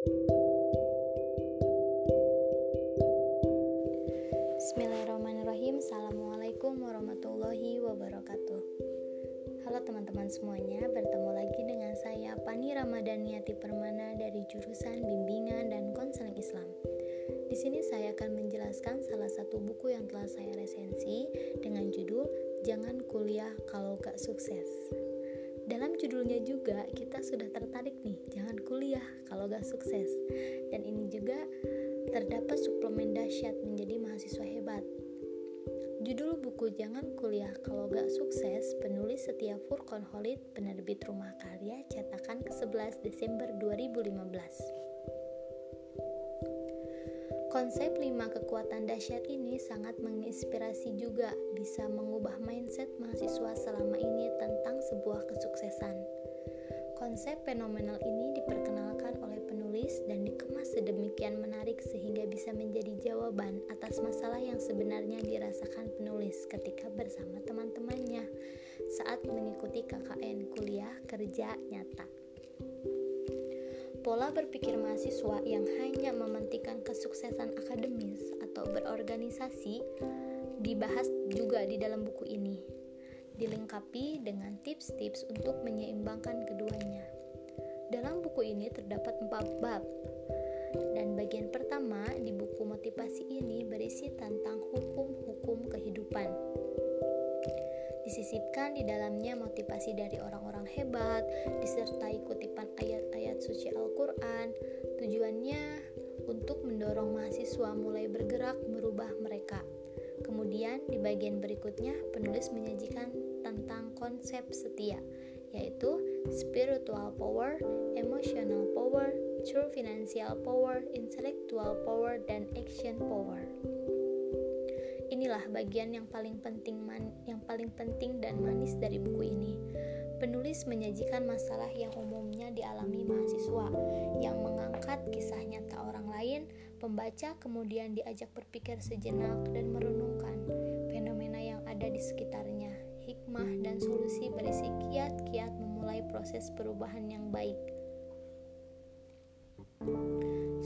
Bismillahirrahmanirrahim. Assalamualaikum warahmatullahi wabarakatuh. Halo teman-teman semuanya Bertemu lagi dengan saya Pani Ramadhaniati Permana Dari jurusan Bimbingan dan Konseling Islam. Di sini saya akan menjelaskan salah satu buku yang telah saya resensi Dengan judul Jangan Kuliah Kalau Gak Sukses. Dalam judulnya juga kita sukses. Dan ini juga terdapat suplemen dahsyat menjadi mahasiswa hebat. Judul buku Jangan Kuliah Kalau Gak Sukses penulis Setia Furqon Holid penerbit Rumah Karya cetakan ke-11 Desember 2015 Konsep lima kekuatan dahsyat ini sangat menginspirasi juga bisa mengubah mindset mahasiswa selama ini tentang sebuah kesuksesan. Konsep fenomenal ini diperkenalkan penulis dan dikemas sedemikian menarik sehingga bisa menjadi jawaban atas masalah yang sebenarnya dirasakan penulis ketika bersama teman-temannya saat mengikuti KKN kuliah kerja nyata. Pola berpikir mahasiswa yang hanya mementingkan kesuksesan akademis atau berorganisasi dibahas juga di dalam buku ini. Dilengkapi dengan tips-tips untuk menyeimbangkan keduanya. Dalam buku ini terdapat empat bab, dan bagian pertama di buku motivasi ini berisi tentang hukum-hukum kehidupan Disisipkan di dalamnya motivasi dari orang-orang hebat, disertai kutipan ayat-ayat suci Al-Quran. Tujuannya untuk mendorong mahasiswa mulai bergerak merubah mereka. Kemudian di bagian berikutnya penulis menyajikan tentang konsep setia, yaitu spiritual power, emotional power, true financial power, intellectual power, dan action power inilah bagian yang paling penting man, yang paling penting dan manis dari buku ini. Penulis menyajikan masalah yang umumnya dialami mahasiswa yang mengangkat kisah nyata orang lain, pembaca kemudian diajak berpikir sejenak dan merenungkan fenomena yang ada di sekitarnya. Hikmah dan solusi berisi kiat-kiat memulai proses perubahan yang baik.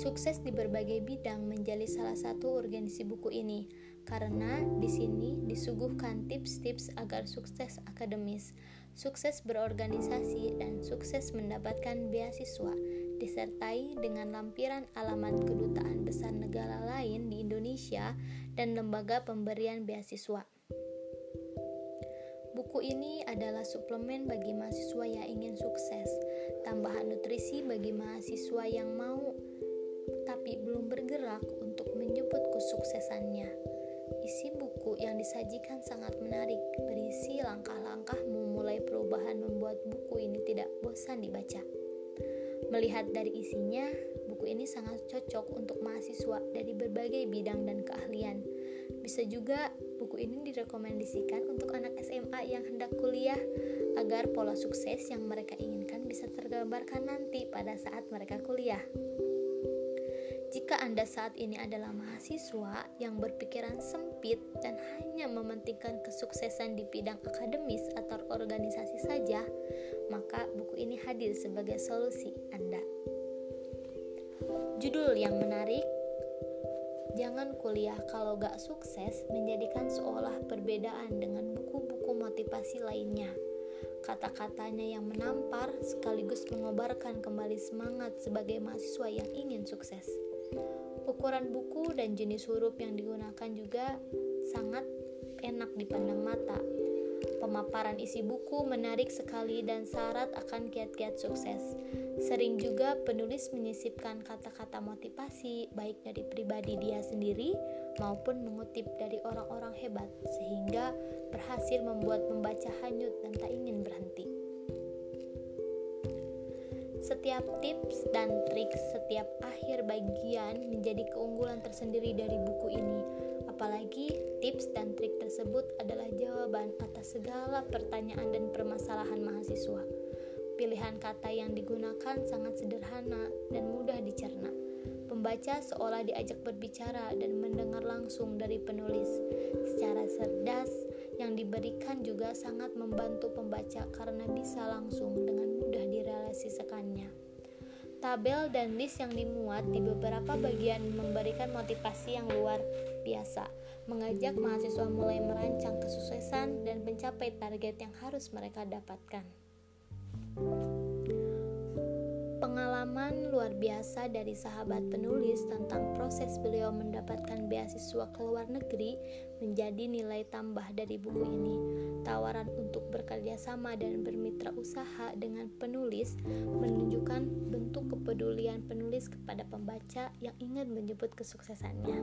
Sukses di berbagai bidang menjadi salah satu urgensi buku ini karena di sini disuguhkan tips-tips agar sukses akademis, sukses berorganisasi, dan sukses mendapatkan beasiswa, disertai dengan lampiran alamat kedutaan besar negara lain di Indonesia dan lembaga pemberian beasiswa. Buku ini adalah suplemen bagi mahasiswa yang ingin sukses, tambahan nutrisi bagi mahasiswa yang mau tapi belum bergerak untuk menyebut kesuksesannya. Isi buku yang disajikan sangat menarik, berisi langkah-langkah memulai perubahan membuat buku ini tidak bosan dibaca. Melihat dari isinya, buku ini sangat cocok untuk mahasiswa dari berbagai bidang dan keahlian. Bisa juga buku ini direkomendasikan untuk anak SMA yang hendak kuliah agar pola sukses yang mereka inginkan bisa tergambarkan nanti pada saat mereka kuliah. Jika Anda saat ini adalah mahasiswa yang berpikiran sempit dan hanya mementingkan kesuksesan di bidang akademis atau organisasi saja, maka buku ini hadir sebagai solusi Anda. Judul yang menarik Jangan kuliah kalau gak sukses menjadikan seolah perbedaan dengan buku-buku motivasi lainnya. Kata-katanya yang menampar sekaligus mengobarkan kembali semangat sebagai mahasiswa yang ingin sukses. Ukuran buku dan jenis huruf yang digunakan juga sangat enak dipandang mata. Pemaparan isi buku menarik sekali dan syarat akan kiat-kiat sukses. Sering juga penulis menyisipkan kata-kata motivasi baik dari pribadi dia sendiri maupun mengutip dari orang-orang hebat sehingga berhasil membuat pembaca hanyut dan tak ingin berhenti. Setiap tips dan trik setiap akhir bagian menjadi keunggulan tersendiri dari buku ini. Apalagi tips dan trik tersebut adalah jawaban atas segala pertanyaan dan permasalahan mahasiswa. Pilihan kata yang digunakan sangat sederhana dan mudah dicerna. Pembaca seolah diajak berbicara dan mendengar langsung dari penulis. Secara cerdas, yang diberikan juga sangat membantu pembaca karena bisa langsung dengan mudah direalisasikannya. tabel dan list yang dimuat di beberapa bagian memberikan motivasi yang luar biasa, mengajak mahasiswa mulai merancang kesuksesan dan mencapai target yang harus mereka dapatkan. Pengalaman luar biasa dari sahabat penulis tentang proses beliau mendapatkan beasiswa ke luar negeri menjadi nilai tambah dari buku ini. Tawaran untuk bekerja sama dan bermitra usaha dengan penulis menunjukkan bentuk kepedulian penulis kepada pembaca yang ingin menyebut kesuksesannya.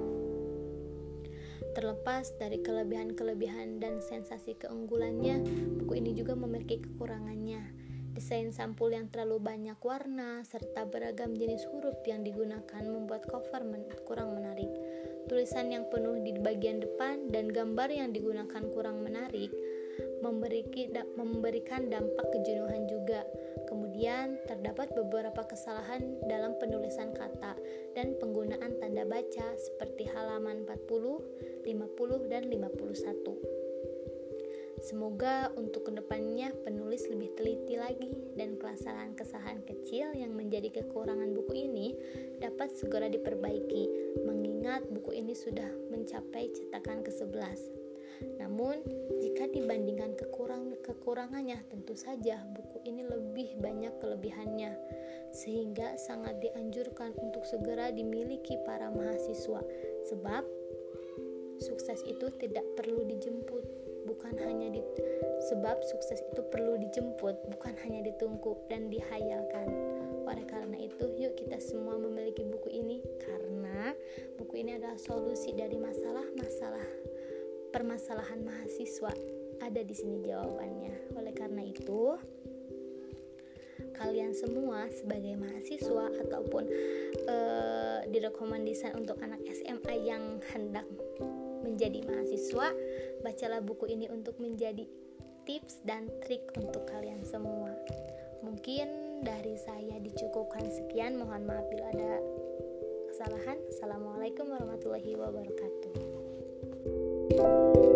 Terlepas dari kelebihan-kelebihan dan sensasi keunggulannya, buku ini juga memiliki kekurangannya Desain sampul yang terlalu banyak warna serta beragam jenis huruf yang digunakan membuat cover men kurang menarik. Tulisan yang penuh di bagian depan dan gambar yang digunakan kurang menarik memberikan dampak kejenuhan juga. Kemudian, terdapat beberapa kesalahan dalam penulisan kata dan penggunaan baca seperti halaman 40, 50, dan 51. Semoga untuk ke depannya penulis lebih teliti lagi dan kesalahan-kesalahan kecil yang menjadi kekurangan buku ini dapat segera diperbaiki mengingat buku ini sudah mencapai cetakan ke-11. Namun, jika dibandingkan kekurang kekurangannya, tentu saja buku ini lebih banyak kelebihannya, sehingga sangat dianjurkan untuk segera dimiliki para mahasiswa, sebab sukses itu tidak perlu dijemput bukan hanya di sebab sukses itu perlu dijemput bukan hanya ditunggu dan dihayalkan. Oleh karena itu yuk kita semua memiliki buku ini karena buku ini adalah solusi dari masalah-masalah permasalahan mahasiswa ada di sini jawabannya oleh karena itu kalian semua sebagai mahasiswa ataupun uh, direkomendasikan untuk anak SMA yang hendak menjadi mahasiswa, bacalah buku ini untuk menjadi tips dan trik untuk kalian semua. Mungkin dari saya dicukupkan sekian, mohon maaf bila ada kesalahan. Assalamualaikum warahmatullahi wabarakatuh. you